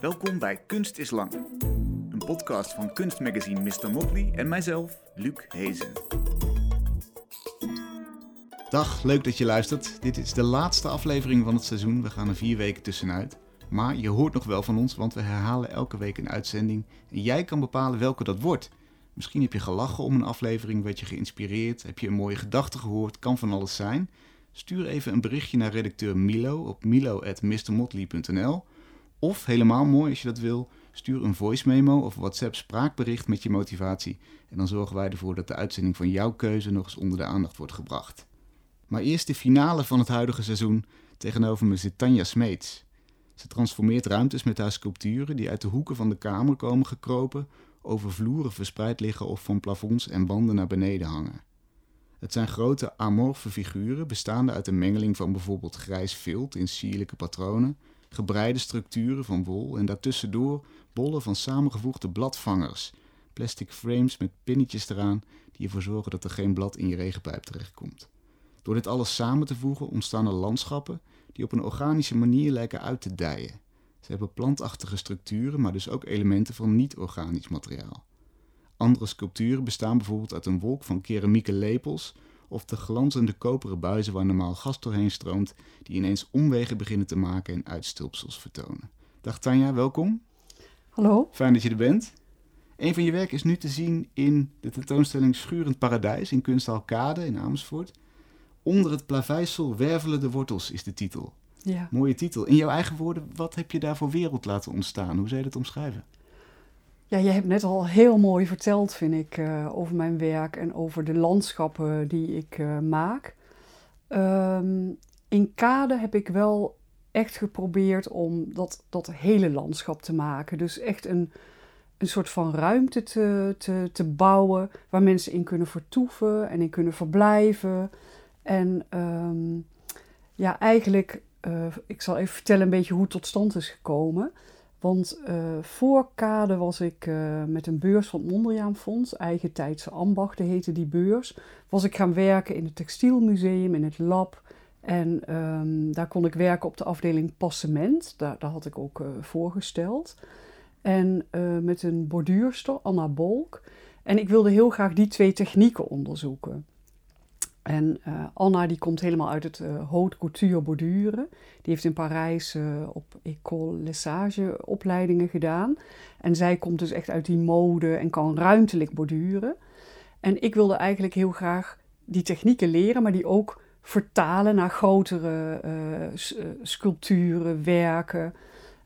Welkom bij Kunst is Lang, een podcast van kunstmagazine Mr. Motley en mijzelf, Luc Hezen. Dag, leuk dat je luistert. Dit is de laatste aflevering van het seizoen. We gaan er vier weken tussenuit. Maar je hoort nog wel van ons, want we herhalen elke week een uitzending. En jij kan bepalen welke dat wordt. Misschien heb je gelachen om een aflevering, werd je geïnspireerd, heb je een mooie gedachte gehoord, kan van alles zijn. Stuur even een berichtje naar redacteur Milo op milo.mrmotley.nl of helemaal mooi als je dat wil, stuur een voice memo of WhatsApp spraakbericht met je motivatie. En dan zorgen wij ervoor dat de uitzending van jouw keuze nog eens onder de aandacht wordt gebracht. Maar eerst de finale van het huidige seizoen. Tegenover me zit Tanja Smeets. Ze transformeert ruimtes met haar sculpturen die uit de hoeken van de kamer komen gekropen, over vloeren verspreid liggen of van plafonds en banden naar beneden hangen. Het zijn grote amorfe figuren bestaande uit een mengeling van bijvoorbeeld grijs vilt in sierlijke patronen, gebreide structuren van wol en daartussendoor bollen van samengevoegde bladvangers, plastic frames met pinnetjes eraan die ervoor zorgen dat er geen blad in je regenpijp terechtkomt. Door dit alles samen te voegen ontstaan er landschappen die op een organische manier lijken uit te dijen. Ze hebben plantachtige structuren, maar dus ook elementen van niet-organisch materiaal. Andere sculpturen bestaan bijvoorbeeld uit een wolk van keramieke lepels of de glanzende koperen buizen waar normaal gas doorheen stroomt, die ineens omwegen beginnen te maken en uitstulpsels vertonen. Dag Tanja, welkom. Hallo. Fijn dat je er bent. Een van je werk is nu te zien in de tentoonstelling Schurend Paradijs in Kunsthal Kade in Amersfoort. Onder het plaveisel wervelen de wortels is de titel. Ja. Mooie titel. In jouw eigen woorden, wat heb je daar voor wereld laten ontstaan? Hoe zou je dat omschrijven? Ja, je hebt net al heel mooi verteld, vind ik, uh, over mijn werk en over de landschappen die ik uh, maak. Um, in Kade heb ik wel echt geprobeerd om dat, dat hele landschap te maken. Dus echt een, een soort van ruimte te, te, te bouwen waar mensen in kunnen vertoeven en in kunnen verblijven. En um, ja, eigenlijk, uh, ik zal even vertellen een beetje hoe het tot stand is gekomen. Want uh, voor Kade was ik uh, met een beurs van het Mondriaan Fonds, Eigen Tijdse Ambachten heette die beurs, was ik gaan werken in het Textielmuseum, in het lab. En um, daar kon ik werken op de afdeling passement, daar, daar had ik ook uh, voorgesteld. En met een borduurster, Anna Bolk. En ik wilde heel graag die twee technieken onderzoeken. En uh, Anna die komt helemaal uit het uh, haute couture borduren. Die heeft in Parijs uh, op École Lesage opleidingen gedaan. En zij komt dus echt uit die mode en kan ruimtelijk borduren. En ik wilde eigenlijk heel graag die technieken leren, maar die ook vertalen naar grotere sculpturen, werken.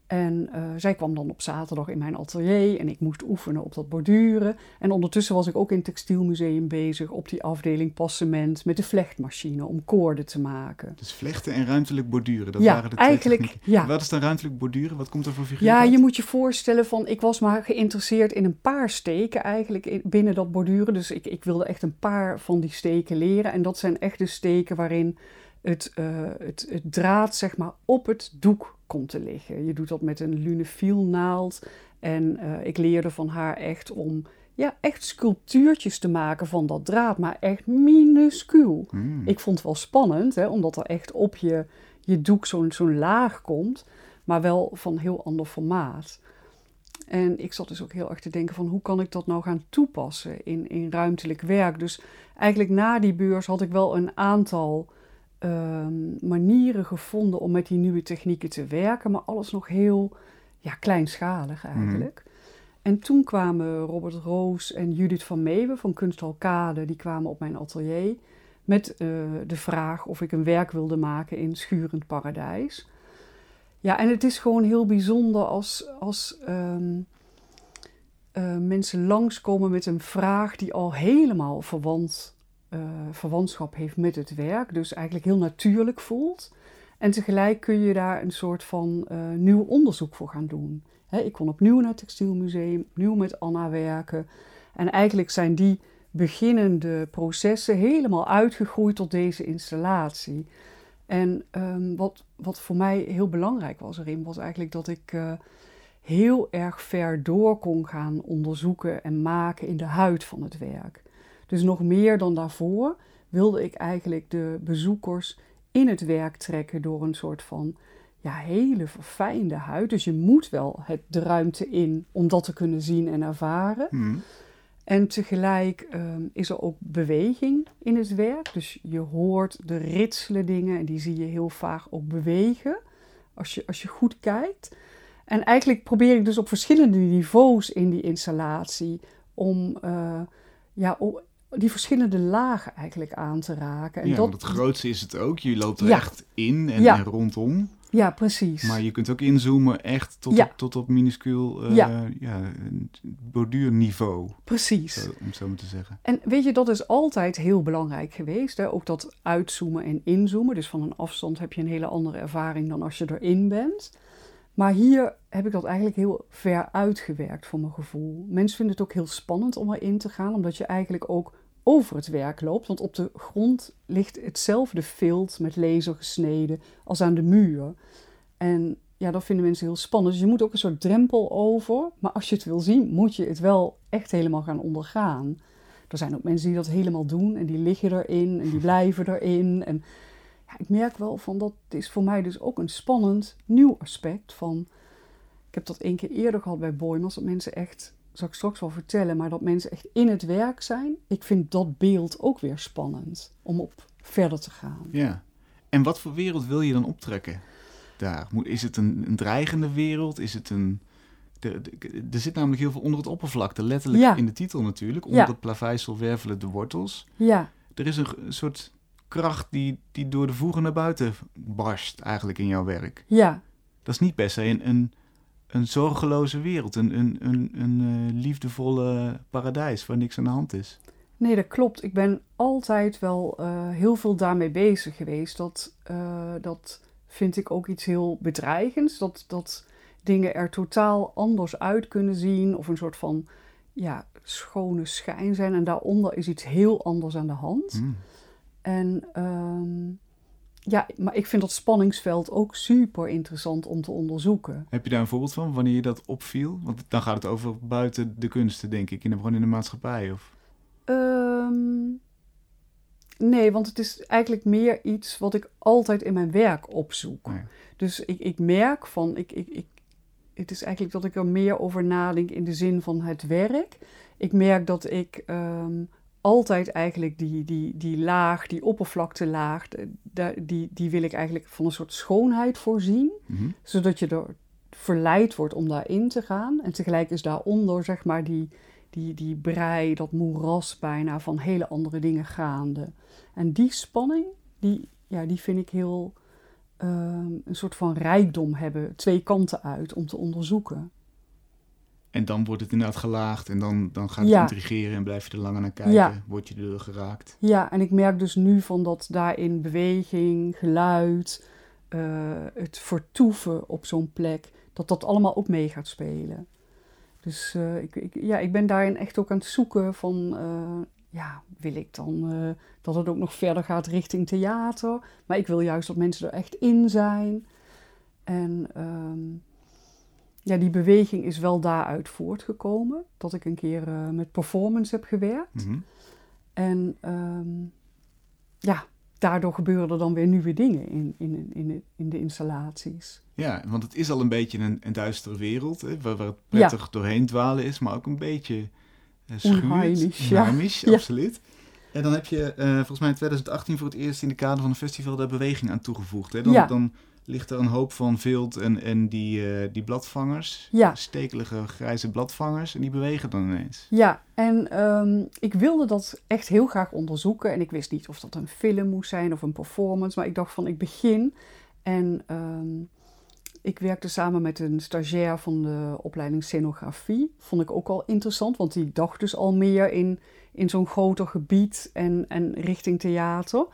En uh, zij kwam dan op zaterdag in mijn atelier en ik moest oefenen op dat borduren. En ondertussen was ik ook in het textielmuseum bezig op die afdeling passement met de vlechtmachine om koorden te maken. Dus vlechten en ruimtelijk borduren, dat ja, waren de twee eigenlijk, technieken. Ja. Wat is dan ruimtelijk borduren? Wat komt er voor figuur Ja, uit? je moet je voorstellen van, ik was maar geïnteresseerd in een paar steken eigenlijk in, binnen dat borduren. Dus ik, ik wilde echt een paar van die steken leren. En dat zijn echt de steken waarin het, uh, het, het draad zeg maar op het doek komt te liggen. Je doet dat met een lunefiel naald. En uh, ik leerde van haar echt om ja, echt sculptuurtjes te maken van dat draad, maar echt minuscuul. Hmm. Ik vond het wel spannend, hè, omdat er echt op je, je doek zo'n zo'n laag komt, maar wel van heel ander formaat. En ik zat dus ook heel erg te denken van hoe kan ik dat nou gaan toepassen in, in ruimtelijk werk. Dus eigenlijk na die beurs had ik wel een aantal um, manieren gevonden om met die nieuwe technieken te werken, maar alles nog heel ja, kleinschalig eigenlijk. Mm. En toen kwamen Robert Roos en Judith van Meeuwen van Kunsthal Kade, die kwamen op mijn atelier met uh, de vraag of ik een werk wilde maken in Schurend Paradijs. Ja, en het is gewoon heel bijzonder als, als um, uh, mensen langskomen met een vraag die al helemaal verwant uh, verwantschap heeft met het werk, dus eigenlijk heel natuurlijk voelt. En tegelijk kun je daar een soort van uh, nieuw onderzoek voor gaan doen. Ik kon opnieuw naar het Textielmuseum, opnieuw met Anna werken. En eigenlijk zijn die beginnende processen helemaal uitgegroeid tot deze installatie. En um, wat, wat voor mij heel belangrijk was erin, was eigenlijk dat ik uh, heel erg ver door kon gaan onderzoeken en maken in de huid van het werk. Dus nog meer dan daarvoor wilde ik eigenlijk de bezoekers in het werk trekken door een soort van ja, hele verfijnde huid. Dus je moet wel het, de ruimte in om dat te kunnen zien en ervaren. Mhm. En tegelijk ehm, is er ook beweging in het werk. Dus je hoort de ritselen dingen en die zie je heel vaak ook bewegen als je, als je goed kijkt. En eigenlijk probeer ik dus op verschillende niveaus in die installatie om eh, ja, die verschillende lagen eigenlijk aan te raken. En ja, dat, het grootste is het ook. Je loopt er Ja. echt in en, Ja. en rondom. ja, precies. Maar je kunt ook inzoomen echt tot, Ja. op, tot op minuscuul eh, Ja. borduurniveau, Precies. zo, om het zo maar te zeggen. En weet je, dat is altijd heel belangrijk geweest. Hè? Ook dat uitzoomen en inzoomen. Dus van een afstand heb je een hele andere ervaring dan als je erin bent. Maar hier heb ik dat eigenlijk heel ver uitgewerkt voor mijn gevoel. Mensen vinden het ook heel spannend om erin te gaan, omdat je eigenlijk ook over het werk loopt. Want op de grond ligt hetzelfde vilt met laser gesneden als aan de muur. En ja, dat vinden mensen heel spannend. Dus je moet ook een soort drempel over. Maar als je het wil zien, moet je het wel echt helemaal gaan ondergaan. Er zijn ook mensen die dat helemaal doen en die liggen erin en die blijven erin. En ja, ik merk wel van dat is voor mij dus ook een spannend nieuw aspect van... Ik heb dat één keer eerder gehad bij Boymans, dat mensen echt, zal ik straks wel vertellen, maar dat mensen echt in het werk zijn. Ik vind dat beeld ook weer spannend om op verder te gaan. Ja. En wat voor wereld wil je dan optrekken daar? Is het een, een dreigende wereld? Is het een... Er, zit namelijk heel veel onder het oppervlakte, letterlijk Ja. in de titel natuurlijk. Onder Ja. het plaveisel wervelen de wortels. Ja, Er is een, soort kracht die, die door de voegen naar buiten barst eigenlijk in jouw werk. ja, Dat is niet per se een, een, een zorgeloze wereld, een, een, een, een eh, liefdevolle paradijs waar niks aan de hand is. Nee, dat klopt. Ik ben altijd wel eh, heel veel daarmee bezig geweest. Dat, eh, dat vind ik ook iets heel bedreigends. Dat, dat dingen er totaal anders uit kunnen zien. Of een soort van ja, schone schijn zijn. En daaronder is iets heel anders aan de hand. Hmm. En ehm, ja, maar ik vind dat spanningsveld ook super interessant om te onderzoeken. Heb je daar een voorbeeld van, wanneer je dat opviel? Want dan gaat het over buiten de kunsten, denk ik, in de, gewoon in de maatschappij. Of... Ehm, nee, want het is eigenlijk meer iets wat ik altijd in mijn werk opzoek. Dus ik, ik merk van, ik, ik, ik, het is eigenlijk dat ik er meer over nadenk in de zin van het werk. Ik merk dat ik ehm, altijd eigenlijk die, die, die laag, die oppervlaktelaag, da- die, die wil ik eigenlijk van een soort schoonheid voorzien. Mhm. Zodat je er verleid wordt om daarin te gaan. En tegelijk is daaronder, zeg maar, die, die, die brei, dat moeras bijna van hele andere dingen gaande. En die spanning, die, ja, die vind ik heel ehm, een soort van rijkdom hebben, twee kanten uit, om te onderzoeken. En dan wordt het inderdaad gelaagd en dan, dan gaat het Ja. intrigeren en blijf je er langer naar kijken. Ja. Word je er geraakt. Ja, en ik merk dus nu van dat daarin beweging, geluid, eh, het vertoeven op zo'n plek, dat dat allemaal ook mee gaat spelen. Dus eh, ik, ik, ja, ik ben daarin echt ook aan het zoeken van, eh, ja, wil ik dan dat het ook nog verder gaat richting theater? Maar ik wil juist dat mensen er echt in zijn. En ehm, ja, die beweging is wel daaruit voortgekomen. Dat ik een keer eh, met performance heb gewerkt. Mhm. En ehm, ja, daardoor gebeuren er dan weer nieuwe dingen in, in, in, de, in de installaties. Ja, want het is al een beetje een, een duistere wereld, hè, waar, waar het prettig doorheen dwalen is, maar ook een beetje uh, schuurt. Ja. absoluut. En dan heb je eh, volgens mij in 2018 voor het eerst in de kader van een festival daar beweging aan toegevoegd. Hè? Dan, Ja. dan ligt er een hoop van vilt en, en die, eh, die bladvangers, Ja. stekelige grijze bladvangers, en die bewegen dan ineens. Ja, en ehm, ik wilde dat echt heel graag onderzoeken. En ik wist niet of dat een film moest zijn of een performance. Maar ik dacht van, ik begin. En ehm, ik werkte samen met een stagiair van de opleiding scenografie. Vond ik ook al interessant, want die dacht dus al meer in, in zo'n groter gebied en, en richting theater.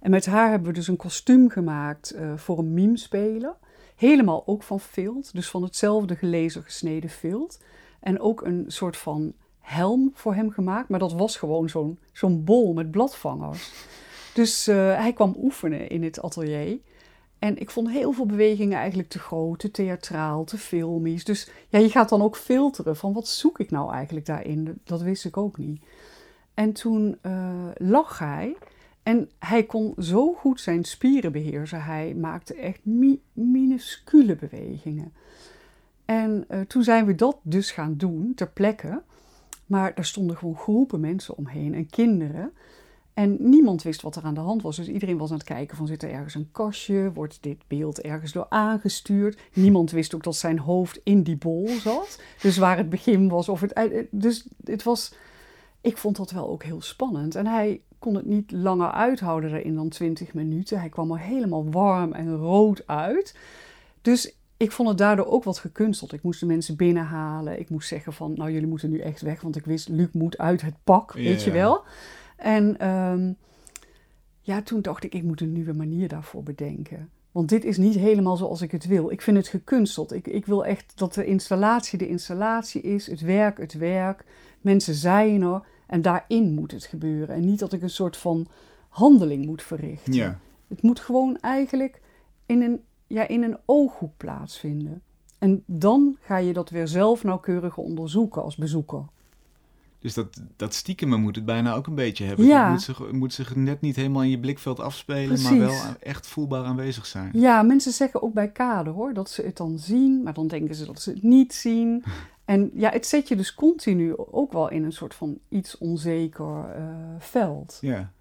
En met haar hebben we dus een kostuum gemaakt eh, voor een meme-speler. Helemaal ook van vilt, dus van hetzelfde gelezen gesneden vilt. En ook een soort van helm voor hem gemaakt, maar dat was gewoon zo'n zo'n bol met bladvangers. Dus eh, hij kwam oefenen in het atelier. En ik vond heel veel bewegingen eigenlijk te groot, te theatraal, te filmisch. Dus ja, je gaat dan ook filteren van wat zoek ik nou eigenlijk daarin. Dat wist ik ook niet. En toen eh, lag hij En hij kon zo goed zijn spieren beheersen. Hij maakte echt mi minuscule bewegingen. En uh, toen zijn we dat dus gaan doen ter plekke. Maar er stonden gewoon groepen mensen omheen en kinderen. En niemand wist wat er aan de hand was. Dus iedereen was aan het kijken van zit er ergens een kastje? Wordt dit beeld ergens door aangestuurd? Niemand wist ook dat zijn hoofd in die bol zat. Dus waar het begin was of het... Dus het was... Ik vond dat wel ook heel spannend. En hij kon het niet langer uithouden erin dan 20 minuten. Hij kwam er helemaal warm en rood uit. Dus ik vond het daardoor ook wat gekunsteld. Ik moest de mensen binnenhalen. Ik moest zeggen van, nou jullie moeten nu echt weg. Want ik wist, Luc moet uit het pak, weet je wel. En um, ja, toen dacht ik, ik moet een nieuwe manier daarvoor bedenken. Want dit is niet helemaal zoals ik het wil. Ik vind het gekunsteld. Ik, ik wil echt dat de installatie de installatie is, het werk het werk. Mensen zijn er en daarin moet het gebeuren. En niet dat ik een soort van handeling moet verrichten. Ja. Het moet gewoon eigenlijk in een, ja, in een ooghoek plaatsvinden. En dan ga je dat weer zelf nauwkeurig onderzoeken als bezoeker. Dus dat, dat stiekem moet het bijna ook een beetje hebben. Ja. Het moet zich, moet zich net niet helemaal in je blikveld afspelen, Precies. maar wel echt voelbaar aanwezig zijn. Ja, mensen zeggen ook bij kade hoor, dat ze het dan zien, maar dan denken ze dat ze het niet zien. En ja, het zet je dus continu ook wel in een soort van iets onzeker uh, veld. Ja.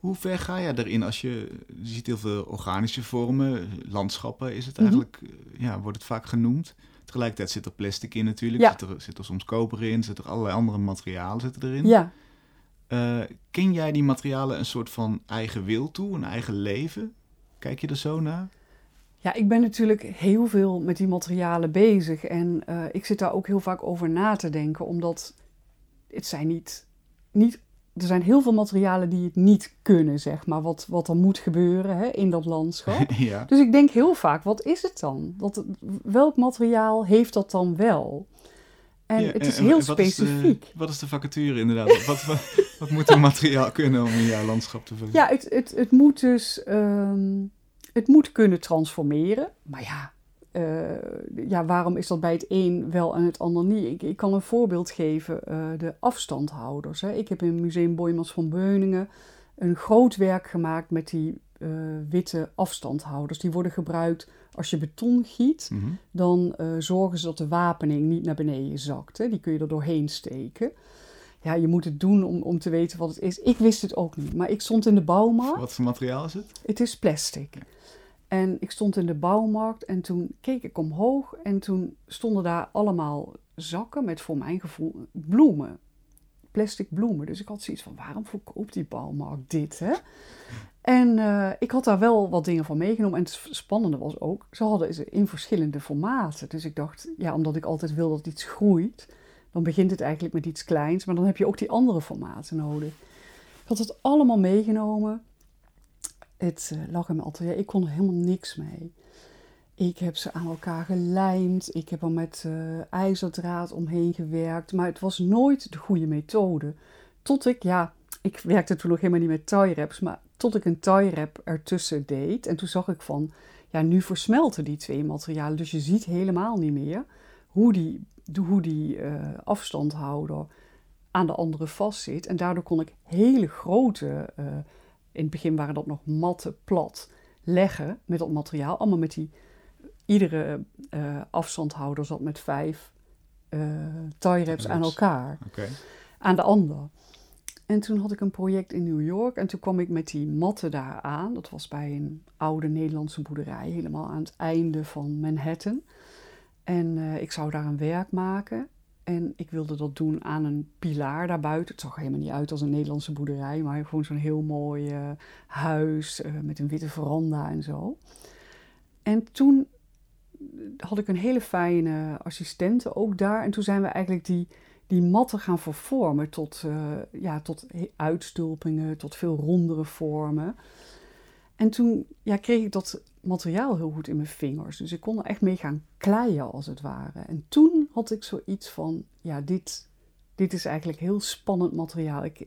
Hoe ver ga jij erin als je, je ziet heel veel organische vormen, landschappen is het Mhm. eigenlijk, ja, wordt het vaak genoemd. Tegelijkertijd zit er plastic in natuurlijk, Ja. zit, er, zit er soms koper in, zit er allerlei andere materialen zitten erin. Ja, Eh, ken jij die materialen een soort van eigen wil toe, een eigen leven? Kijk je er zo naar? Ja, ik ben natuurlijk heel veel met die materialen bezig en eh, ik zit daar ook heel vaak over na te denken, omdat het zijn niet, niet er zijn heel veel materialen die het niet kunnen, zeg maar, wat, wat er moet gebeuren hè, in dat landschap. ja. Dus ik denk heel vaak, wat is het dan? Wat, welk materiaal heeft dat dan wel? En Ja, het is en heel wat specifiek. Is de, wat is de vacature inderdaad? wat, wat, wat moet een materiaal kunnen om in jouw landschap te vullen? Ja, het, het, het moet dus ehm, het moet kunnen transformeren. Maar ja, eh, ja, waarom is dat bij het een wel en het ander niet? Ik, ik kan een voorbeeld geven, eh, de afstandhouders. Hè. Ik heb in Museum Boijmans van Beuningen een groot werk gemaakt met die eh, witte afstandhouders. Die worden gebruikt als je beton giet. Mhm. Dan zorgen ze dat de wapening niet naar beneden zakt. Hè. Die kun je er doorheen steken. Ja, je moet het doen om, om te weten wat het is. Ik wist het ook niet, maar ik stond in de bouwmarkt. Wat voor materiaal is het? Het is plastic. En ik stond in de bouwmarkt en toen keek ik omhoog en toen stonden daar allemaal zakken met voor mijn gevoel bloemen. Plastic bloemen. Dus ik had zoiets van, waarom verkoopt die bouwmarkt dit, hè? En eh, ik had daar wel wat dingen van meegenomen. En het spannende was ook, ze hadden ze in verschillende formaten. Dus ik dacht, ja, omdat ik altijd wil dat iets groeit, dan begint het eigenlijk met iets kleins. Maar dan heb je ook die andere formaten nodig. Ik had het allemaal meegenomen. Het eh, lag in mijn. Ik kon er helemaal niks mee. Ik heb ze aan elkaar gelijmd. Ik heb er met eh, ijzerdraad omheen gewerkt. Maar het was nooit de goede methode. Tot ik, ja, ik werkte toen nog helemaal niet met tie wraps. Maar tot ik een tie wrap ertussen deed. En toen zag ik van, ja, nu versmelten die twee materialen. Dus je ziet helemaal niet meer hoe die, hoe die eh, afstandhouder aan de andere vastzit. En daardoor kon ik hele grote, in het begin waren dat nog matte, plat, leggen met dat materiaal. Allemaal met die, iedere eh, afstandhouder zat met vijf eh tie wraps aan elkaar, aan de ander. En toen had ik een project in New York en toen kwam ik met die matten daar aan. Dat was bij een oude Nederlandse boerderij, helemaal aan het einde van Manhattan. En eh, ik zou daar een werk maken. En ik wilde dat doen aan een pilaar daarbuiten. Het zag helemaal niet uit als een Nederlandse boerderij, maar gewoon zo'n heel mooi eh, huis eh, met een witte veranda en zo. En toen had ik een hele fijne assistente ook daar. En toen zijn we eigenlijk die, die matten gaan vervormen tot, eh, ja, tot uitstulpingen, tot veel rondere vormen. En toen ja, kreeg ik dat materiaal heel goed in mijn vingers. Dus ik kon er echt mee gaan kleien als het ware. En toen had ik zoiets van, ja, dit, dit is eigenlijk heel spannend materiaal. Ik,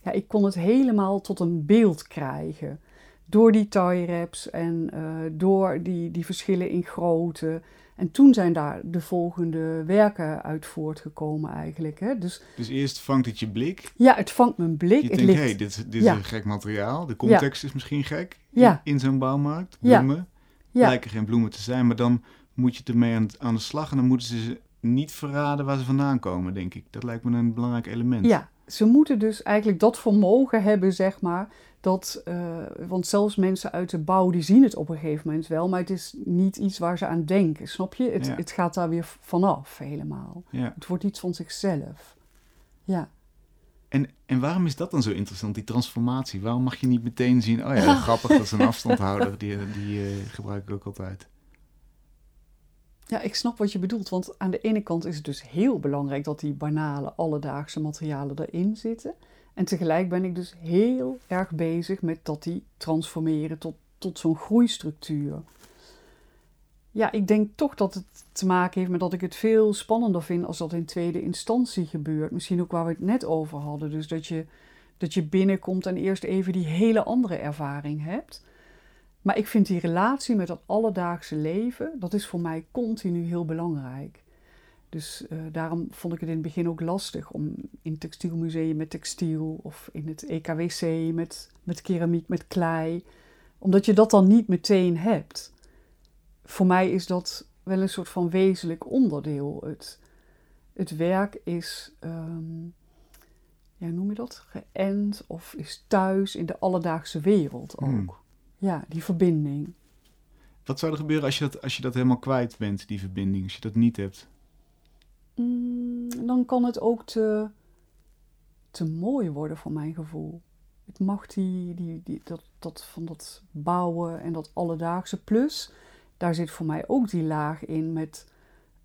ja, ik kon het helemaal tot een beeld krijgen. Door die tie wraps en eh, door die, die verschillen in grootte. En toen zijn daar de volgende werken uit voortgekomen eigenlijk. Hè? Dus Dus eerst vangt het je blik. ja, het vangt mijn blik. Je het denkt, hé, hey, dit, dit Ja. is een gek materiaal. De context is misschien gek Ja. in zo'n bouwmarkt. Bloemen ja, lijken geen bloemen te zijn, maar dan moet je ermee aan, aan de slag en dan moeten ze niet verraden waar ze vandaan komen, denk ik. Dat lijkt me een belangrijk element. ja, ze moeten dus eigenlijk dat vermogen hebben, zeg maar. Dat, eh, want zelfs mensen uit de bouw, die zien het op een gegeven moment wel. Maar het is niet iets waar ze aan denken, snap je? Het, Ja. het gaat daar weer vanaf, helemaal. Ja. Het wordt iets van zichzelf. Ja. En, en waarom is dat dan zo interessant, die transformatie? Waarom mag je niet meteen zien, oh ja, grappig, dat is een afstandhouder, die, die eh, gebruik ik ook altijd. Ja, ik snap wat je bedoelt. Want aan de ene kant is het dus heel belangrijk dat die banale, alledaagse materialen erin zitten. En tegelijk ben ik dus heel erg bezig met dat die transformeren tot, tot zo'n groeistructuur. Ja, ik denk toch dat het te maken heeft met dat ik het veel spannender vind als dat in tweede instantie gebeurt. Misschien ook waar we het net over hadden. Dus dat je, dat je binnenkomt en eerst even die hele andere ervaring hebt. Maar ik vind die relatie met dat alledaagse leven, dat is voor mij continu heel belangrijk. Dus eh, daarom vond ik het in het begin ook lastig om in het textielmuseum met textiel of in het EKWC met, met keramiek, met klei. Omdat je dat dan niet meteen hebt. Voor mij is dat wel een soort van wezenlijk onderdeel. Het, het werk is, ehm, ja, noem je dat? Geënt of is thuis in de alledaagse wereld ook. Hmm. Ja, die verbinding. Wat zou er gebeuren als je, dat, als je dat helemaal kwijt bent, die verbinding, als je dat niet hebt? Mm, dan kan het ook te, te mooi worden voor mijn gevoel. Het mag die, die, die, dat, dat van dat bouwen en dat alledaagse. Plus, daar zit voor mij ook die laag in met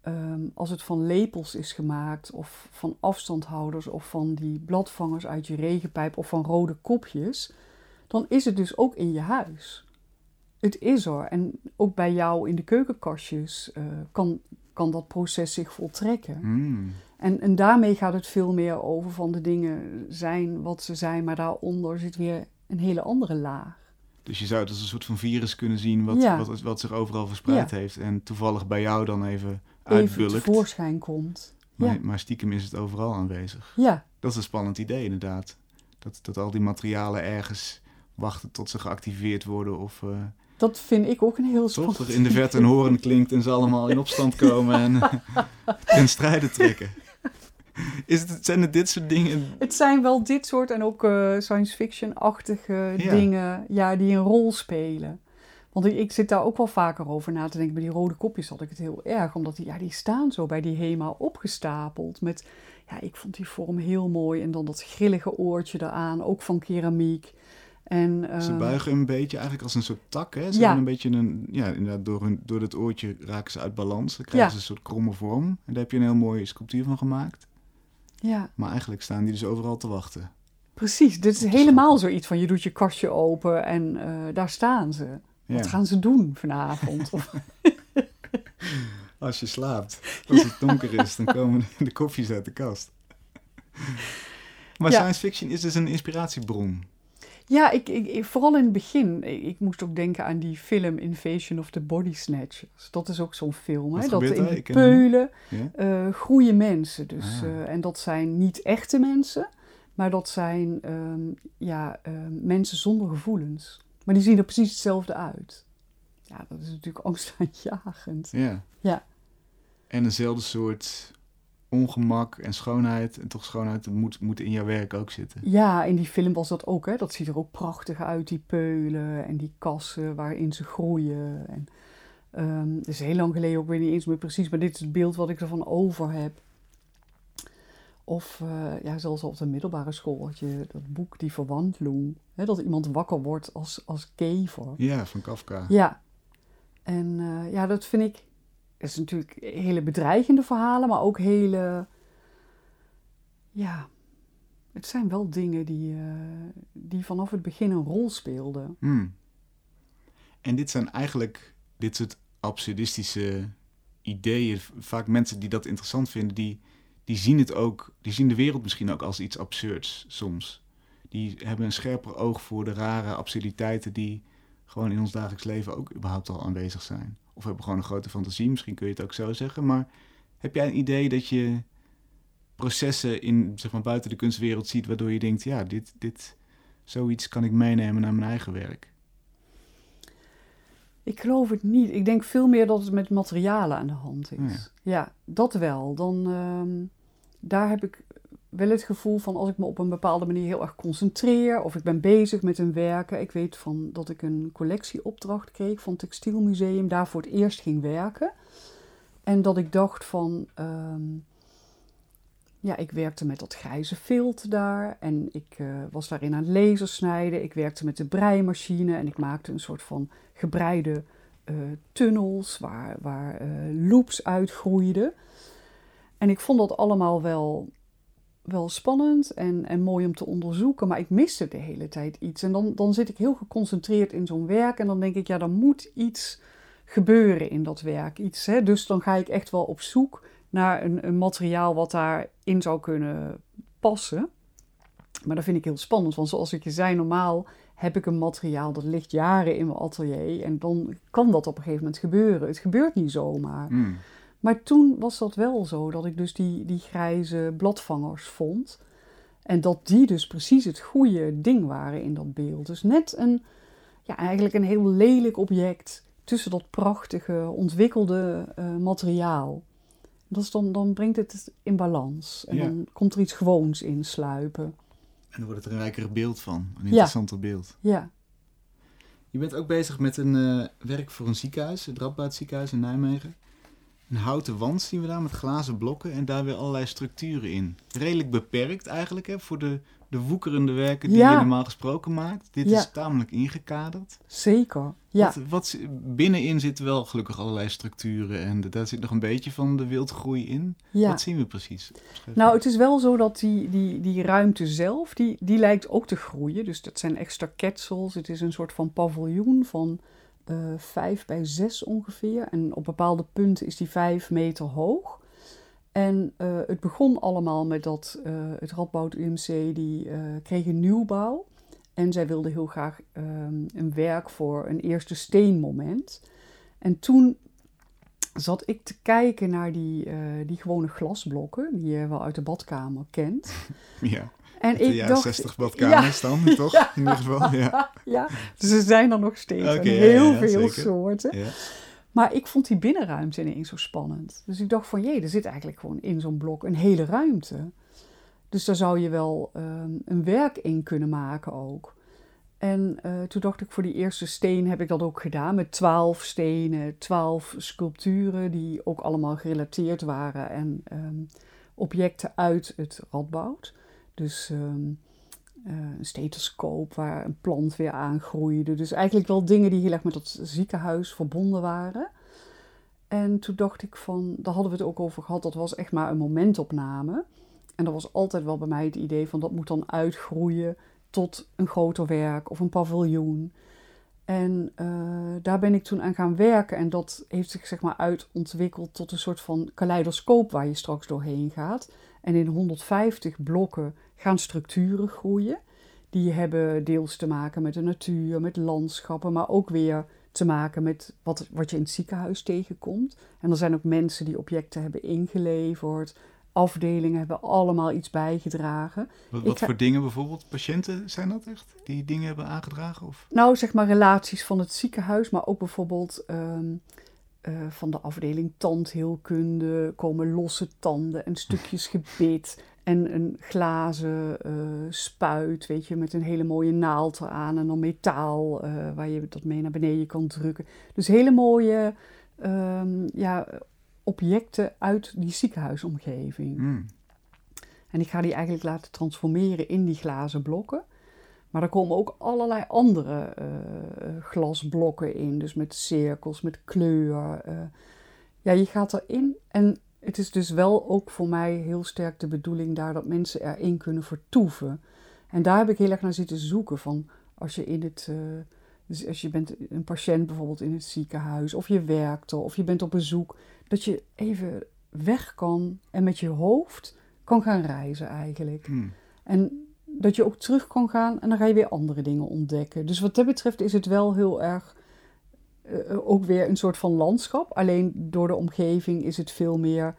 ehm, als het van lepels is gemaakt, of van afstandhouders, of van die bladvangers uit je regenpijp, of van rode kopjes, dan is het dus ook in je huis. Het is er. En ook bij jou in de keukenkastjes eh, kan, kan dat proces zich voltrekken. Hmm. En, en daarmee gaat het veel meer over van de dingen zijn wat ze zijn, maar daaronder zit weer een hele andere laag. Dus je zou het als een soort van virus kunnen zien wat, Ja. wat, wat zich overal verspreid Ja. heeft. En toevallig bij jou dan even Even uitbulkt. tevoorschijn komt. maar, Ja. maar stiekem is het overal aanwezig. Ja, Dat is een spannend idee inderdaad. Dat, dat al die materialen ergens wachten tot ze geactiveerd worden. Of uh, dat vind ik ook een heel toch spannend. er in de verte een horen klinkt en ze allemaal in opstand komen en ten strijde trekken. Is het, zijn het dit soort dingen? Het zijn wel dit soort en ook eh, science fiction-achtige Ja. dingen ja, die een rol spelen. Want ik, ik zit daar ook wel vaker over na te denken. Bij die rode kopjes had ik het heel erg. Omdat die, ja, die staan zo bij die HEMA opgestapeld. Met, ja, ik vond die vorm heel mooi. En dan dat grillige oortje eraan, ook van keramiek. En, Ze eh, buigen een beetje eigenlijk als een soort tak. Hè? Ze Ja. hebben een beetje een, ja, inderdaad, door, hun, door dat oortje raken ze uit balans. Dan krijgen Ja. ze een soort kromme vorm. En daar heb je een heel mooie sculptuur van gemaakt. Ja, Maar eigenlijk staan die dus overal te wachten. precies. Dit is helemaal zoiets van je doet je kastje open en eh, daar staan ze. Ja. Wat gaan ze doen vanavond? Als je slaapt, als het donker is, dan komen de koffies uit de kast. Maar Ja. science fiction is dus een inspiratiebron. Ja, ik, ik, vooral in het begin. Ik, ik moest ook denken aan die film Invasion of the Body Snatchers. Dat is ook zo'n film. Hè? Dat in die peulen Ja? eh, groeien mensen. Dus, Ah. eh, en dat zijn niet echte mensen, maar dat zijn ehm, ja, ehm, mensen zonder gevoelens. Maar die zien er precies hetzelfde uit. Ja, dat is natuurlijk angstaanjagend. ja. Ja. En eenzelfde soort ongemak en schoonheid. En toch schoonheid moet, moet in jouw werk ook zitten. Ja, in die film was dat ook. Hè? Dat ziet er ook prachtig uit, die peulen en die kassen waarin ze groeien. En, ehm, het is heel lang geleden, ook weer niet eens meer precies, maar dit is het beeld wat ik ervan over heb. Of eh, ja, zelfs op de middelbare school had je dat boek Die Verwandlung. Hè? Dat iemand wakker wordt als, als kever. Ja, van Kafka. Ja. En eh, ja, dat vind ik... Is natuurlijk hele bedreigende verhalen, maar ook hele... Ja, het zijn wel dingen die, eh, die vanaf het begin een rol speelden. Hmm. En dit zijn eigenlijk dit soort absurdistische ideeën. Vaak mensen die dat interessant vinden, die, die zien het ook, die zien de wereld misschien ook als iets absurds soms. Die hebben een scherper oog voor de rare absurditeiten die gewoon in ons dagelijks leven ook überhaupt al aanwezig zijn. Of hebben gewoon een grote fantasie, misschien kun je het ook zo zeggen. Maar heb jij een idee dat je processen in, zeg maar, buiten de kunstwereld ziet, waardoor je denkt, ja, dit, dit, zoiets kan ik meenemen naar mijn eigen werk? Ik geloof het niet. Ik denk veel meer dat het met materialen aan de hand is. Ja, dat wel. Dan, ehm, daar heb ik wel het gevoel van als ik me op een bepaalde manier heel erg concentreer of ik ben bezig met een werken. Ik weet van dat ik een collectieopdracht kreeg van het Textielmuseum, daar voor het eerst ging werken. En dat ik dacht van, ehm, ja, ik werkte met dat grijze filter daar en ik uh, was daarin aan lasersnijden. Ik werkte met de breimachine en ik maakte een soort van gebreide uh, tunnels waar, waar uh, loops uitgroeiden. En ik vond dat allemaal wel, wel spannend en, en mooi om te onderzoeken, maar ik miste de hele tijd iets. En dan, dan zit ik heel geconcentreerd in zo'n werk en dan denk ik, ja, er moet iets gebeuren in dat werk. Iets, hè? Dus dan ga ik echt wel op zoek naar een, een materiaal wat daarin zou kunnen passen. Maar dat vind ik heel spannend, want zoals ik je zei, normaal heb ik een materiaal dat ligt jaren in mijn atelier en dan kan dat op een gegeven moment gebeuren. Het gebeurt niet zomaar. Hmm. Maar toen was dat wel zo, dat ik dus die, die grijze bladvangers vond. En dat die dus precies het goede ding waren in dat beeld. Dus net een, ja, eigenlijk een heel lelijk object tussen dat prachtige, ontwikkelde uh, materiaal. Dat is dan, dan brengt het in balans. En Ja. dan komt er iets gewoons in sluipen. En dan wordt het een rijker beeld van, een interessanter beeld. Ja, Je bent ook bezig met een eh, werk voor een ziekenhuis, het Radboud ziekenhuis in Nijmegen. Een houten wand zien we daar met glazen blokken en daar weer allerlei structuren in. Redelijk beperkt eigenlijk hè, voor de, de woekerende werken die Ja. je normaal gesproken maakt. Dit Ja. is tamelijk ingekaderd. zeker. Ja. Wat, wat, binnenin zitten wel gelukkig allerlei structuren en daar zit nog een beetje van de wildgroei in. ja. Wat zien we precies? Nou, het is wel zo dat die, die, die ruimte zelf, die, die lijkt ook te groeien. Dus dat zijn extra ketsels. Het is een soort van paviljoen van vijf bij zes ongeveer. En op bepaalde punten is die vijf meter hoog. En eh, het begon allemaal met dat eh, het Radboud UMC die eh, kreeg een nieuwbouw. En zij wilde heel graag ehm, een werk voor een eerste steenmoment. En toen zat ik te kijken naar die, eh, die gewone glasblokken, die je wel uit de badkamer kent. ja, En de ik jaren dacht, 60 badkamers dan, toch? Ja. In ieder geval, ja. ja, dus er zijn er nog steeds ja, heel ja, veel zeker. soorten. ja. Maar ik vond die binnenruimte ineens zo spannend. Dus ik dacht van, jee, er zit eigenlijk gewoon in zo'n blok een hele ruimte. Dus daar zou je wel ehm, een werk in kunnen maken ook. En eh, toen dacht ik, voor die eerste steen heb ik dat ook gedaan. Met twaalf stenen, twaalf sculpturen die ook allemaal gerelateerd waren. En ehm, objecten uit het Radboud. Dus ehm, eh, een stethoscoop waar een plant weer aangroeide. Dus eigenlijk wel dingen die heel erg met dat ziekenhuis verbonden waren. En toen dacht ik van, daar hadden we het ook over gehad, dat was echt maar een momentopname. En dat was altijd wel bij mij het idee van dat moet dan uitgroeien tot een groter werk of een paviljoen. En eh, daar ben ik toen aan gaan werken en dat heeft zich zeg maar uitontwikkeld tot een soort van kaleidoscoop waar je straks doorheen gaat. En in 150 blokken gaan structuren groeien. Die hebben deels te maken met de natuur, met landschappen, maar ook weer te maken met wat, wat je in het ziekenhuis tegenkomt. En er zijn ook mensen die objecten hebben ingeleverd. Afdelingen hebben allemaal iets bijgedragen. Wat, Ik wat ga- voor dingen bijvoorbeeld? Patiënten zijn dat echt? Die dingen hebben aangedragen? Of? Nou, zeg maar relaties van het ziekenhuis, maar ook bijvoorbeeld ehm, eh, van de afdeling tandheelkunde komen losse tanden en stukjes gebit. En een glazen eh, spuit, weet je, met een hele mooie naald eraan en dan metaal eh, waar je dat mee naar beneden kan drukken. Dus hele mooie ehm, ja, objecten uit die ziekenhuisomgeving. Hmm. En ik ga die eigenlijk laten transformeren in die glazen blokken. Maar er komen ook allerlei andere eh, glasblokken in. Dus met cirkels, met kleur. ja, je gaat erin. En het is dus wel ook voor mij heel sterk de bedoeling daar dat mensen erin kunnen vertoeven. En daar heb ik heel erg naar zitten zoeken. Van als je in het. eh, dus als je bent een patiënt bijvoorbeeld in het ziekenhuis, of je werkt er, of je bent op bezoek, dat je even weg kan en met je hoofd kan gaan reizen eigenlijk. Hmm. En dat je ook terug kan gaan en dan ga je weer andere dingen ontdekken. Dus wat dat betreft is het wel heel erg uh, ook weer een soort van landschap. Alleen door de omgeving is het veel meer,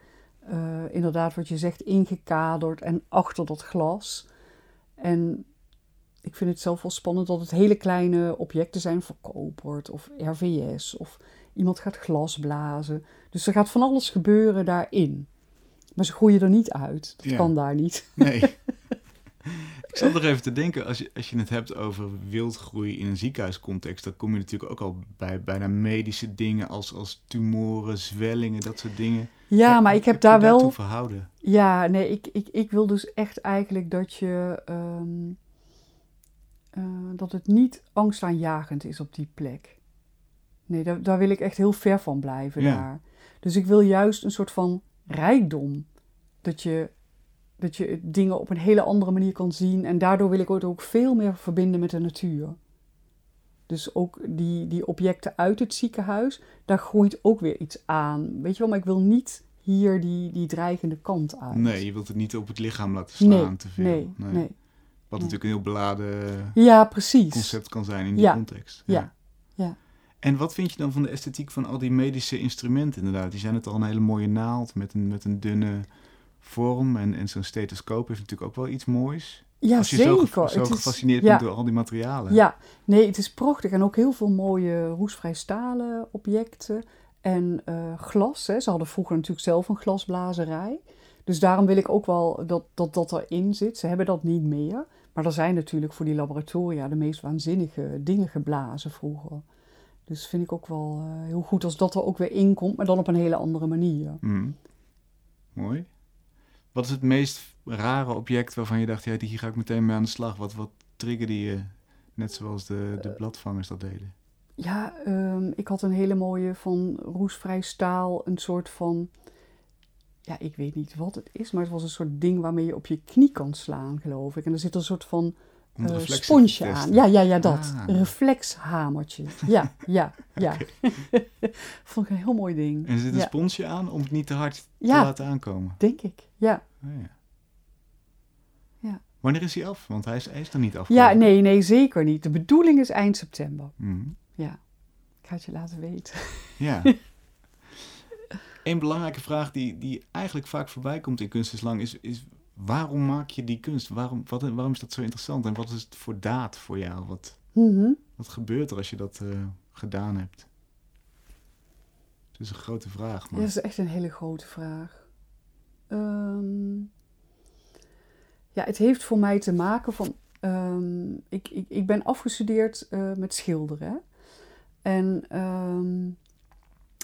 uh, inderdaad, wat je zegt, ingekaderd en achter dat glas. En ik vind het zelf wel spannend dat het hele kleine objecten zijn, verkoperd of RVS of iemand gaat glas blazen. Dus er gaat van alles gebeuren daarin. Maar ze groeien er niet uit. Dat kan daar niet. Nee. Ik zat nog even te denken, als je, als je het hebt over wildgroei in een ziekenhuiscontext, dan kom je natuurlijk ook al bij bijna medische dingen als, als tumoren, zwellingen, dat soort dingen. Ja, maar ik heb, daar wel. verhouden? Ja, nee, ik, ik, ik wil dus echt eigenlijk dat je. Ehm, eh, dat het niet angstaanjagend is op die plek. Nee, daar, daar wil ik echt heel ver van blijven daar. Dus ik wil juist een soort van rijkdom. Dat je dat je dingen op een hele andere manier kan zien. En daardoor wil ik het ook veel meer verbinden met de natuur. Dus ook die, die objecten uit het ziekenhuis, daar groeit ook weer iets aan. Weet je wel, maar ik wil niet hier die, die dreigende kant uit. Nee, je wilt het niet op het lichaam laten slaan te veel. Nee, nee. Wat natuurlijk een heel beladen ja, precies. concept kan zijn in die context. Ja. ja. En wat vind je dan van de esthetiek van al die medische instrumenten inderdaad? Die zijn het al een hele mooie naald met een, met een dunne vorm. En, en zo'n stethoscoop heeft natuurlijk ook wel iets moois. Ja, Als je zeker. zo, zo gefascineerd bent door al die materialen. Ja, nee, het is prachtig. En ook heel veel mooie roestvrij stalen objecten. En uh, glas. Hè. Ze hadden vroeger natuurlijk zelf een glasblazerij. Dus daarom wil ik ook wel dat, dat dat erin zit. Ze hebben dat niet meer. Maar er zijn natuurlijk voor die laboratoria de meest waanzinnige dingen geblazen vroeger. Dus vind ik ook wel uh, heel goed als dat er ook weer in komt, maar dan op een hele andere manier. Mm. Mooi. Wat is het meest rare object waarvan je dacht, ja, hier ga ik meteen mee aan de slag? Wat, wat triggerde je, net zoals de, de eh. bladvangers dat deden? Ja, um, ik had een hele mooie van roestvrij staal, een soort van, ja, ik weet niet wat het is, maar het was een soort ding waarmee je op je knie kan slaan, geloof ik. En er zit een soort van uh, sponsje aan. Ja, ja, ja, dat. Ah. Een reflexhamertje. Ja, ja, ja. Vond ik een heel mooi ding. En er zit een sponsje aan om het niet te hard te laten aankomen? denk ik, ja. Oh, ja. ja. Wanneer is hij af? Want hij is, hij is er niet af. Ja, nee, nee, zeker niet. De bedoeling is eind september. Mhm. Ja. Ik ga het je laten weten. Ja. Een belangrijke vraag die, die eigenlijk vaak voorbij komt in Kunst is Lang is, is waarom maak je die kunst? Waarom, wat, waarom is dat zo interessant? En wat is het voor daad voor jou? Wat, mhm. wat gebeurt er als je dat uh, gedaan hebt? Het is een grote vraag. Maar... Ja, dat is echt een hele grote vraag. Um, ja, het heeft voor mij te maken van. Um, ik, ik, ik ben afgestudeerd uh, met schilderen. En um,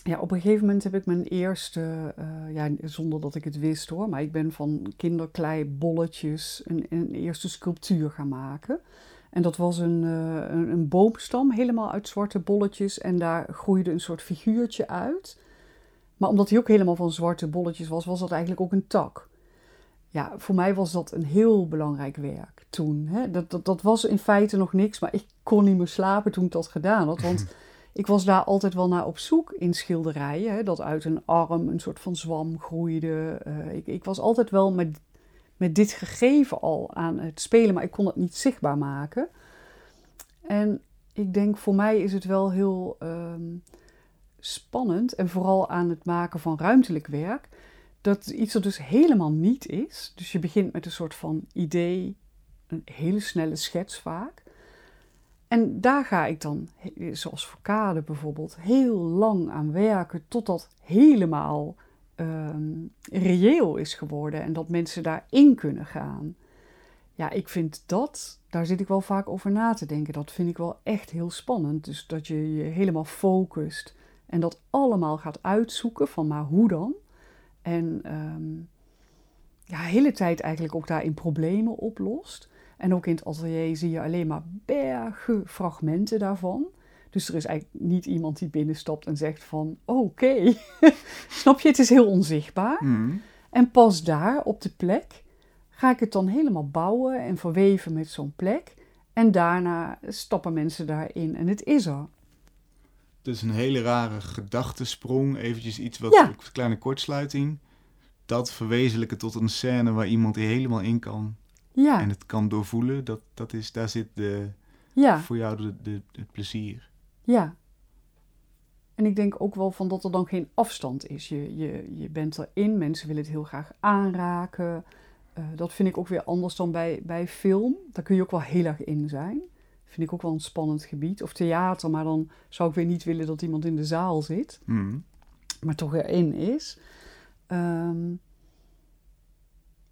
ja, op een gegeven moment heb ik mijn eerste, uh, ja, zonder dat ik het wist hoor, maar ik ben van kinderklei bolletjes een, een eerste sculptuur gaan maken. En dat was een, uh, een, een, boomstam, helemaal uit zwarte bolletjes. En daar groeide een soort figuurtje uit. Maar omdat hij ook helemaal van zwarte bolletjes was, was dat eigenlijk ook een tak. Ja, voor mij was dat een heel belangrijk werk toen. Hè. Dat, dat, dat was in feite nog niks, maar ik kon niet meer slapen toen ik dat gedaan had. Want ik was daar altijd wel naar op zoek in schilderijen. Hè, dat uit een arm een soort van zwam groeide. Uh, ik, ik, was altijd wel met, met dit gegeven al aan het spelen, maar ik kon het niet zichtbaar maken. En ik denk voor mij is het wel heel um, spannend en vooral aan het maken van ruimtelijk werk. Dat iets er dus helemaal niet is. Dus je begint met een soort van idee, een hele snelle schets vaak. En daar ga ik dan, zoals kade bijvoorbeeld, heel lang aan werken tot dat helemaal um, reëel is geworden en dat mensen daarin kunnen gaan. Ja, ik vind dat, daar zit ik wel vaak over na te denken. Dat vind ik wel echt heel spannend. Dus dat je je helemaal focust en dat allemaal gaat uitzoeken van maar hoe dan? En um, ja, hele tijd eigenlijk ook daarin problemen oplost. En ook in het atelier zie je alleen maar bergen fragmenten daarvan. Dus er is eigenlijk niet iemand die binnenstapt en zegt van oké, snap je, het is heel onzichtbaar. Mm. En pas daar op de plek ga ik het dan helemaal bouwen en verweven met zo'n plek. En daarna stappen mensen daarin en het is er. Dus een hele rare gedachtesprong, eventjes iets wat, een kleine kortsluiting. Dat verwezenlijken tot een scène waar iemand helemaal in kan Ja, en het kan doorvoelen, dat, dat is, daar zit de, ja, voor jou de, de, het plezier. ja. En ik denk ook wel van dat er dan geen afstand is. Je, je, je bent erin, mensen willen het heel graag aanraken. Eh, dat vind ik ook weer anders dan bij, bij film. Daar kun je ook wel heel erg in zijn. Vind ik ook wel een spannend gebied. Of theater, maar dan zou ik weer niet willen dat iemand in de zaal zit. Mhm. maar toch erin is. Ehm,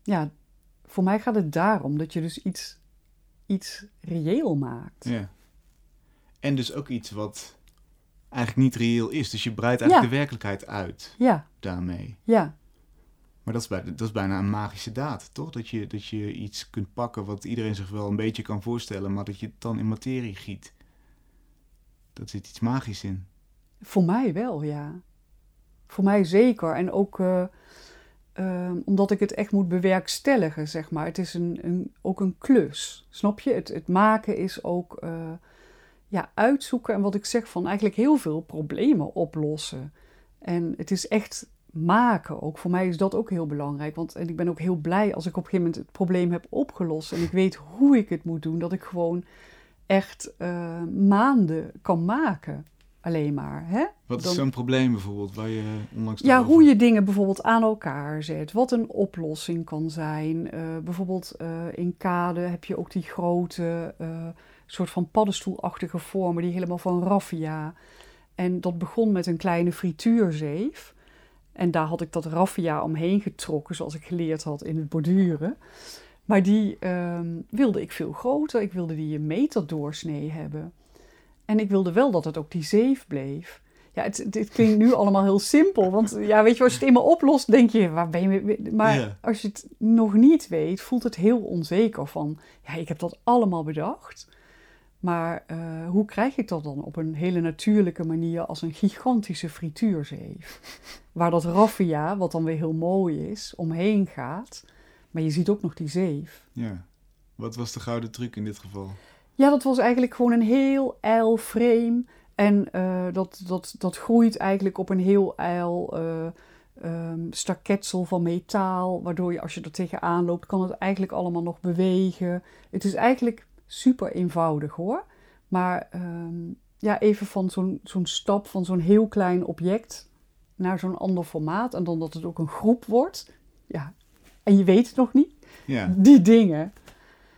ja, voor mij gaat het daarom dat je dus iets, iets reëel maakt. Ja. En dus ook iets wat eigenlijk niet reëel is. Dus je breidt eigenlijk Ja. de werkelijkheid uit Ja, daarmee. ja, Maar dat is, bij, dat is bijna een magische daad, toch? Dat je, dat je iets kunt pakken wat iedereen zich wel een beetje kan voorstellen, maar dat je het dan in materie giet. Dat zit iets magisch in. voor mij wel, ja. Voor mij zeker. En ook eh, ehm, omdat ik het echt moet bewerkstelligen, zeg maar. Het is een, een, ook een klus, snap je? Het, het maken is ook eh, ja, uitzoeken en wat ik zeg van eigenlijk heel veel problemen oplossen. En het is echt maken ook. Voor mij is dat ook heel belangrijk. Want en ik ben ook heel blij als ik op een gegeven moment het probleem heb opgelost. En ik weet hoe ik het moet doen. Dat ik gewoon echt eh, maanden kan maken. Alleen maar. Hè? Wat is zo'n probleem bijvoorbeeld waar je onlangs Ja, hoe je dingen bijvoorbeeld aan elkaar zet. Wat een oplossing kan zijn. Eh, bijvoorbeeld eh, in kade heb je ook die grote eh, soort van paddenstoelachtige vormen, die helemaal van raffia. En dat begon met een kleine frituurzeef. En daar had ik dat raffia omheen getrokken, zoals ik geleerd had in het borduren. Maar die ehm, wilde ik veel groter. Ik wilde die een meter doorsnee hebben. En ik wilde wel dat het ook die zeef bleef. Ja, het, dit klinkt nu allemaal heel simpel. Want ja, weet je, als je het eenmaal oplost, denk je, waar ben je mee? Maar Ja. als je het nog niet weet, voelt het heel onzeker van, ja, ik heb dat allemaal bedacht. Maar eh, hoe krijg ik dat dan op een hele natuurlijke manier als een gigantische frituurzeef? Waar dat raffia, wat dan weer heel mooi is, omheen gaat. Maar je ziet ook nog die zeef. Ja. Wat was de gouden truc in dit geval? Ja, dat was eigenlijk gewoon een heel ijl frame. En eh, dat, dat, dat groeit eigenlijk op een heel ijl eh ehm, staketsel van metaal. Waardoor je als je er tegenaan loopt, kan het eigenlijk allemaal nog bewegen. Het is eigenlijk super eenvoudig hoor. Maar ehm, ja, even van zo'n zo'n stap van zo'n heel klein object naar zo'n ander formaat. En dan dat het ook een groep wordt. Ja, en je weet het nog niet. Ja. Die dingen.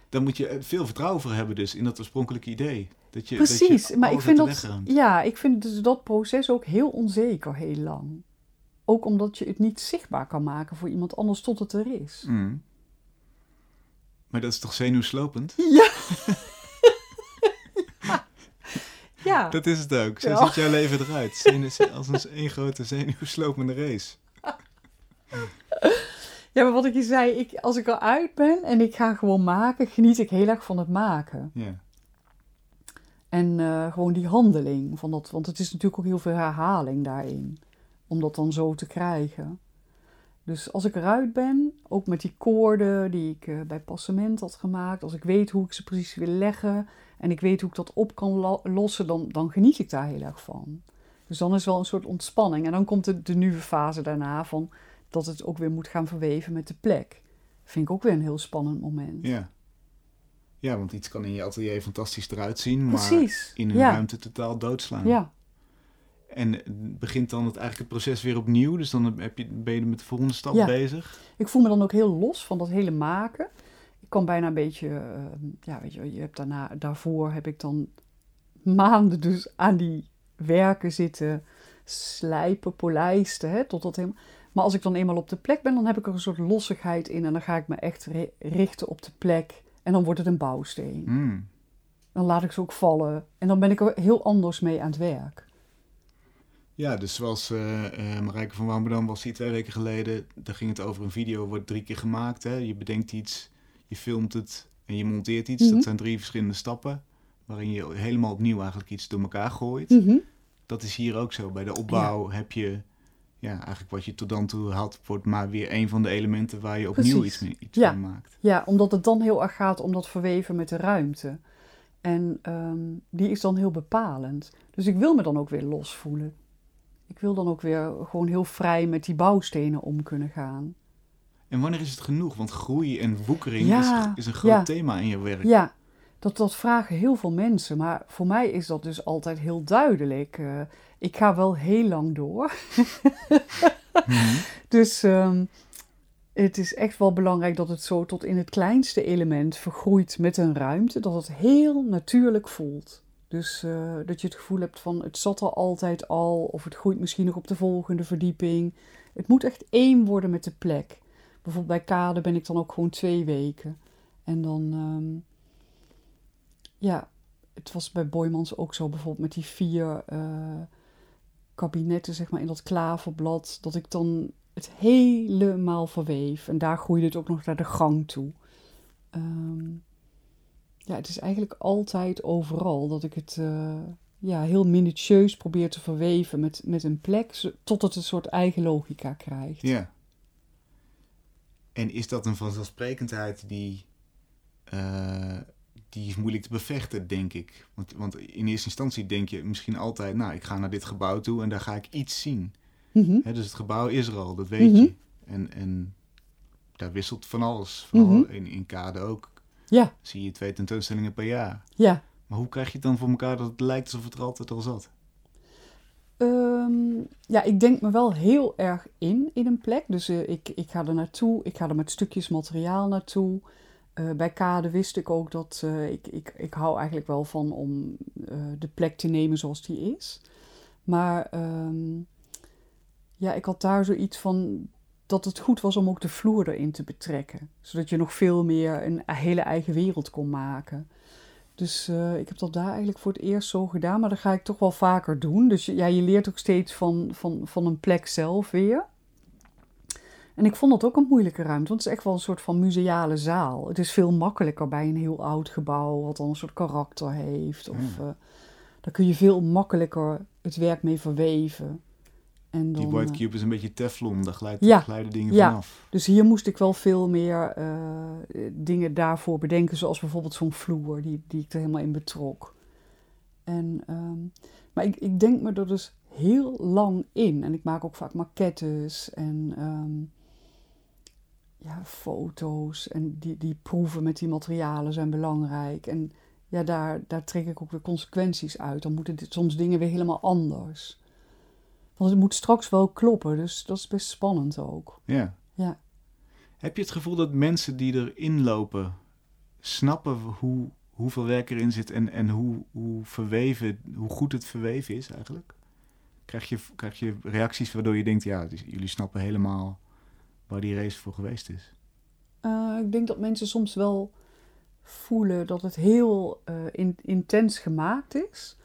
Dan moet je veel vertrouwen voor hebben dus in dat oorspronkelijke idee. Dat je, dat Precies, je maar ik vind dat, ja, ik vind dus dat proces ook heel onzeker heel lang. Ook omdat je het niet zichtbaar kan maken voor iemand anders tot het er is. Mm. Maar dat is toch zenuwslopend? Ja. ja. Dat is het ook. Zo Ja. ziet jouw leven eruit. Als een één grote zenuwslopende race. Ja, maar wat ik je zei, ik, als ik eruit ben en ik ga gewoon maken, geniet ik heel erg van het maken. Ja. En eh, gewoon die handeling van dat, want het is natuurlijk ook heel veel herhaling daarin. Om dat dan zo te krijgen. Dus als ik eruit ben, ook met die koorden die ik eh, bij passement had gemaakt, als ik weet hoe ik ze precies wil leggen en ik weet hoe ik dat op kan lo- lossen, dan, dan geniet ik daar heel erg van. Dus dan is wel een soort ontspanning. En dan komt de, de nieuwe fase daarna van dat het ook weer moet gaan verweven met de plek. Vind ik ook weer een heel spannend moment. Ja. Ja, want iets kan in je atelier fantastisch eruit zien, maar in een ja. ruimte totaal doodslaan. Ja. En begint dan het, eigenlijk het proces weer opnieuw. Dus dan heb je, ben je met de volgende stap Ja. bezig. Ik voel me dan ook heel los van dat hele maken. Ik kan bijna een beetje, eh, ja, weet je, je hebt daarna, daarvoor heb ik dan maanden dus aan die werken zitten slijpen, polijsten, hè, tot dat helemaal. Maar als ik dan eenmaal op de plek ben, dan heb ik er een soort lossigheid in en dan ga ik me echt ri- richten op de plek en dan wordt het een bouwsteen. Hmm. Dan laat ik ze ook vallen en dan ben ik er heel anders mee aan het werk. Ja, dus zoals eh eh, Marijke van Warmerdam was hier twee weken geleden. Daar ging het over een video, wordt drie keer gemaakt. Hè? Je bedenkt iets, je filmt het en je monteert iets. Mhm. Dat zijn drie verschillende stappen. Waarin je helemaal opnieuw eigenlijk iets door elkaar gooit. Mhm. Dat is hier ook zo. Bij de opbouw heb je... Ja, eigenlijk wat je tot dan toe had, wordt maar weer een van de elementen waar je opnieuw Precies. iets, mee, iets Ja. van maakt. Ja, omdat het dan heel erg gaat om dat verweven met de ruimte. En ehm, die is dan heel bepalend. Dus ik wil me dan ook weer los voelen. Ik wil dan ook weer gewoon heel vrij met die bouwstenen om kunnen gaan. En wanneer is het genoeg? Want groei en woekering Ja, is, is een groot ja. thema in je werk. Ja, dat, dat vragen heel veel mensen. Maar voor mij is dat dus altijd heel duidelijk. Eh, ik ga wel heel lang door. Mhm. Dus ehm, het is echt wel belangrijk dat het zo tot in het kleinste element vergroeit met een ruimte. Dat het heel natuurlijk voelt. Dus eh, dat je het gevoel hebt van het zat er altijd al. Of het groeit misschien nog op de volgende verdieping. Het moet echt één worden met de plek. Bijvoorbeeld bij Kade ben ik dan ook gewoon twee weken. En dan, ehm, ja, het was bij Boymans ook zo, bijvoorbeeld met die vier eh, kabinetten, zeg maar, in dat klaverblad, dat ik dan het helemaal verweef. En daar groeide het ook nog naar de gang toe. Ehm, ja, het is eigenlijk altijd overal dat ik het eh, ja, heel minutieus probeer te verweven met, met een plek, tot het een soort eigen logica krijgt. Ja. En is dat een vanzelfsprekendheid die, eh, die is moeilijk te bevechten, denk ik. Want, want in eerste instantie denk je misschien altijd, nou, ik ga naar dit gebouw toe en daar ga ik iets zien. Mhm. Dus het gebouw is er al, dat weet Mhm. je. En, en daar wisselt van alles. Van Mhm. in, in Kade ook Ja, zie je twee tentoonstellingen per jaar. ja. Maar hoe krijg je het dan voor elkaar dat het lijkt alsof het er altijd al zat? Ehm, ja, ik denk me wel heel erg in in een plek. Dus eh, ik, ik ga er naartoe, ik ga er met stukjes materiaal naartoe. Eh, bij Kade wist ik ook dat eh, ik, ik, ik hou eigenlijk wel van om eh, de plek te nemen zoals die is. Maar ehm, ja, ik had daar zoiets van dat het goed was om ook de vloer erin te betrekken. Zodat je nog veel meer een hele eigen wereld kon maken. Dus ik heb dat daar eigenlijk voor het eerst zo gedaan, maar dat ga ik toch wel vaker doen. Dus ja, je leert ook steeds van, van, van een plek zelf weer. En ik vond dat ook een moeilijke ruimte, want het is echt wel een soort van museale zaal. Het is veel makkelijker bij een heel oud gebouw, wat dan een soort karakter heeft. Of, Ja. eh, daar kun je veel makkelijker het werk mee verweven. En dan, Die White eh, Cube is een beetje teflon, daar glijdt, Ja. glijden dingen Ja. vanaf. dus hier moest ik wel veel meer eh, dingen daarvoor bedenken, zoals bijvoorbeeld zo'n vloer, die, die ik er helemaal in betrok. En, ehm, maar ik, ik denk me er dus heel lang in. En ik maak ook vaak maquettes en ehm, ja, foto's. En die, die proeven met die materialen zijn belangrijk. En ja, daar, daar trek ik ook weer consequenties uit. Dan moeten dit- soms dingen weer helemaal anders. Want het moet straks wel kloppen, dus dat is best spannend ook. Ja. Ja. Heb je het gevoel dat mensen die erin lopen snappen hoe, hoeveel werk erin zit en, en hoe, hoe verweven, hoe goed het verweven is eigenlijk? Krijg je, krijg je reacties waardoor je denkt, ja, jullie snappen helemaal waar die race voor geweest is? Eh, ik denk dat mensen soms wel voelen dat het heel eh, in- intens gemaakt is.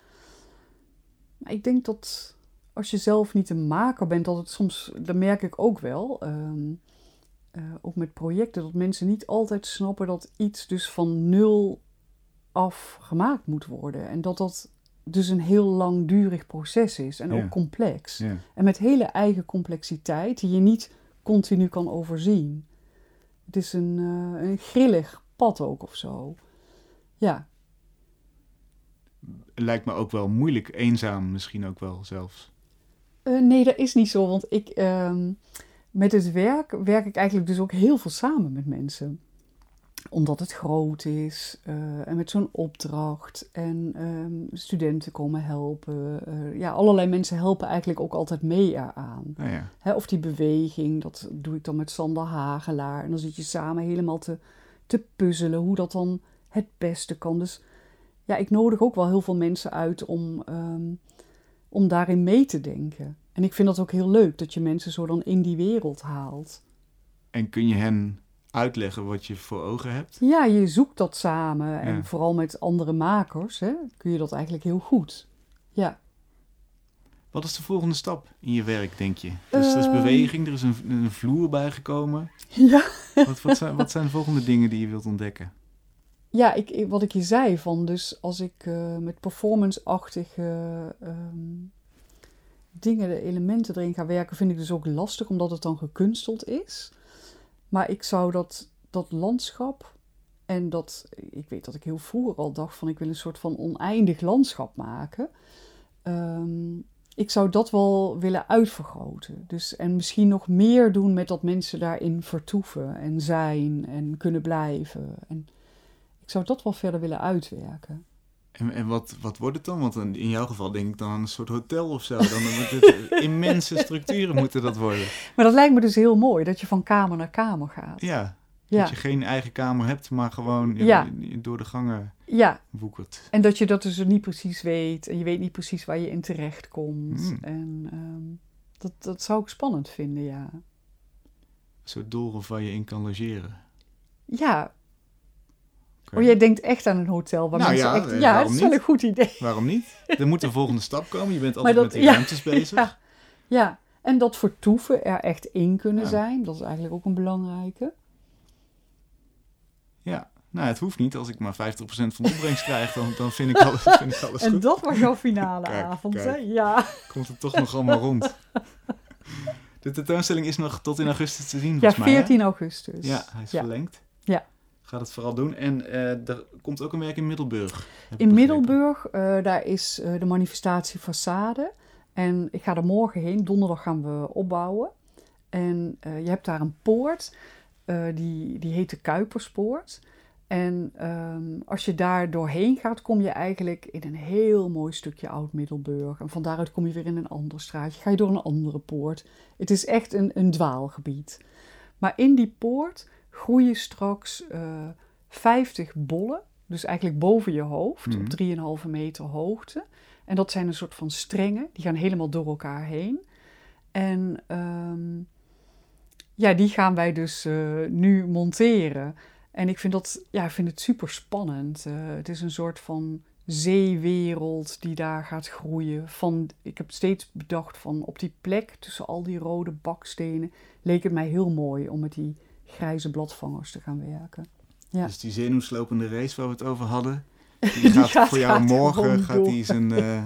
Maar ik denk dat als je zelf niet een maker bent, dat het soms, dat merk ik ook wel, ehm, eh, ook met projecten, dat mensen niet altijd snappen dat iets dus van nul af gemaakt moet worden. En dat dat dus een heel langdurig proces is en Ja. ook complex. Ja. En met hele eigen complexiteit die je niet continu kan overzien. Het is een, eh, een grillig pad ook of zo. Ja, Lijkt me ook wel moeilijk, eenzaam misschien ook wel zelfs. Eh, nee, dat is niet zo. Want ik, ehm, met het werk werk ik eigenlijk dus ook heel veel samen met mensen. Omdat het groot is eh, en met zo'n opdracht. En ehm, studenten komen helpen. Eh, ja, allerlei mensen helpen eigenlijk ook altijd mee eraan. Ja, Hè, of die beweging, dat doe ik dan met Sander Hagelaar. En dan zit je samen helemaal te, te puzzelen hoe dat dan het beste kan. Dus ja, ik nodig ook wel heel veel mensen uit om, ehm, om daarin mee te denken. En ik vind dat ook heel leuk, dat je mensen zo dan in die wereld haalt. en kun je hen uitleggen wat je voor ogen hebt? Ja, je zoekt dat samen. En vooral met andere makers hè, kun je dat eigenlijk heel goed. Ja. Wat is de volgende stap in je werk, denk je? Dus er is Ehm. beweging, er is een, een vloer bijgekomen. Ja. Wat, wat, zijn, wat zijn de volgende dingen die je wilt ontdekken? Ja, ik, ik- wat ik je zei, van dus als ik eh, met performance-achtige ehm, dingen, de elementen erin ga werken, vind ik dus ook lastig, omdat het dan gekunsteld is. Maar ik zou dat, dat landschap en dat, ik weet dat ik heel vroeger al dacht van ik wil een soort van oneindig landschap maken. Ehm, ik zou dat wel willen uitvergroten. Dus, en misschien nog meer doen met dat mensen daarin vertoeven en zijn en kunnen blijven. En ik zou dat wel verder willen uitwerken. En, en wat, wat wordt het dan? Want in jouw geval denk ik dan een soort hotel of zo. Dan moet het immense structuren moeten dat worden. Maar dat lijkt me dus heel mooi, dat je van kamer naar kamer gaat. Ja, Ja, dat je geen eigen kamer hebt, maar gewoon ja, Ja. door de gangen ja. woekert. en dat je dat dus niet precies weet. En je weet niet precies waar je in terecht komt. Hmm. En ehm, dat, dat zou ik spannend vinden, ja. Een soort doolhof waar je in kan logeren. Ja. Oh, jij denkt echt aan een hotel waar Nou mensen ja, echt... Ja, dat is wel niet? een goed idee. Waarom niet? Er moet een volgende stap komen. Je bent altijd dat- met die ja, ruimtes bezig. Ja, ja, en dat vertoeven er echt in kunnen zijn, dat is eigenlijk ook een belangrijke. Ja, nou het hoeft niet. Als ik maar 50% van de opbrengst krijg, dan, dan vind, ik alles, vind ik alles En goed. dat was jouw finale Kijk, avond, kijk. hè? Ja. Komt het toch nog allemaal rond. De tentoonstelling is nog tot in augustus te zien, ja, volgens mij. hè? 14 augustus. Ja, hij is verlengd. Ja. Gaat het vooral doen. En eh, er komt ook een werk in Middelburg. In. Middelburg, eh, daar is eh, de manifestatie Façade. En ik ga er morgen heen. Donderdag gaan we opbouwen. En je hebt daar een poort. die, die heet de Kuiperspoort. En ehm, als je daar doorheen gaat, kom je eigenlijk in een heel mooi stukje Oud-Middelburg. En van daaruit kom je weer in een ander straatje. Ga je door een andere poort. Het is echt een, een dwaalgebied. Maar in die poort groeien straks eh 50 bollen. Dus eigenlijk boven je hoofd, Mhm. op 3,5 meter hoogte. En dat zijn een soort van strengen. Die gaan helemaal door elkaar heen. En ehm, ja, die gaan wij dus eh, nu monteren. En ik vind, dat, ja, ik vind het super spannend. Eh, het is een soort van zeewereld die daar gaat groeien. Van, ik heb steeds bedacht van op die plek tussen al die rode bakstenen leek het mij heel mooi om met die grijze bladvangers te gaan werken. Ja. Dus die zenuwslopende race waar we het over hadden, die, Die gaat, gaat- voor jou gaat morgen gaat die zijn, eh,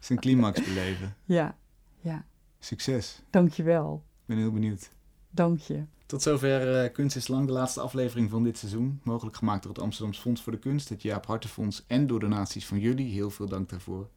zijn climax beleven. Ja, ja, Succes. dankjewel. Ik ben heel benieuwd. Dank je. Tot zover eh, Kunst is Lang, de laatste aflevering van dit seizoen. Mogelijk gemaakt door het Amsterdams Fonds voor de Kunst, het Jaap Hartenfonds en door donaties van jullie. Heel veel dank daarvoor.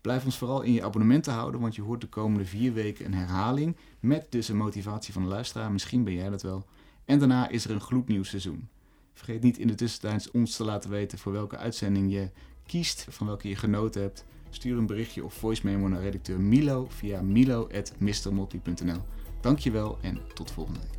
Blijf ons vooral in je abonnementen houden, want je hoort de komende vier weken een herhaling. Met dus een motivatie van de luisteraar, misschien ben jij dat wel. En daarna is er een gloednieuw seizoen. Vergeet niet in de tussentijd ons te laten weten voor welke uitzending je kiest, van welke je genoten hebt. Stuur een berichtje of voice memo naar redacteur Milo via milo.mrmotley.nl. Dankjewel en tot volgende week.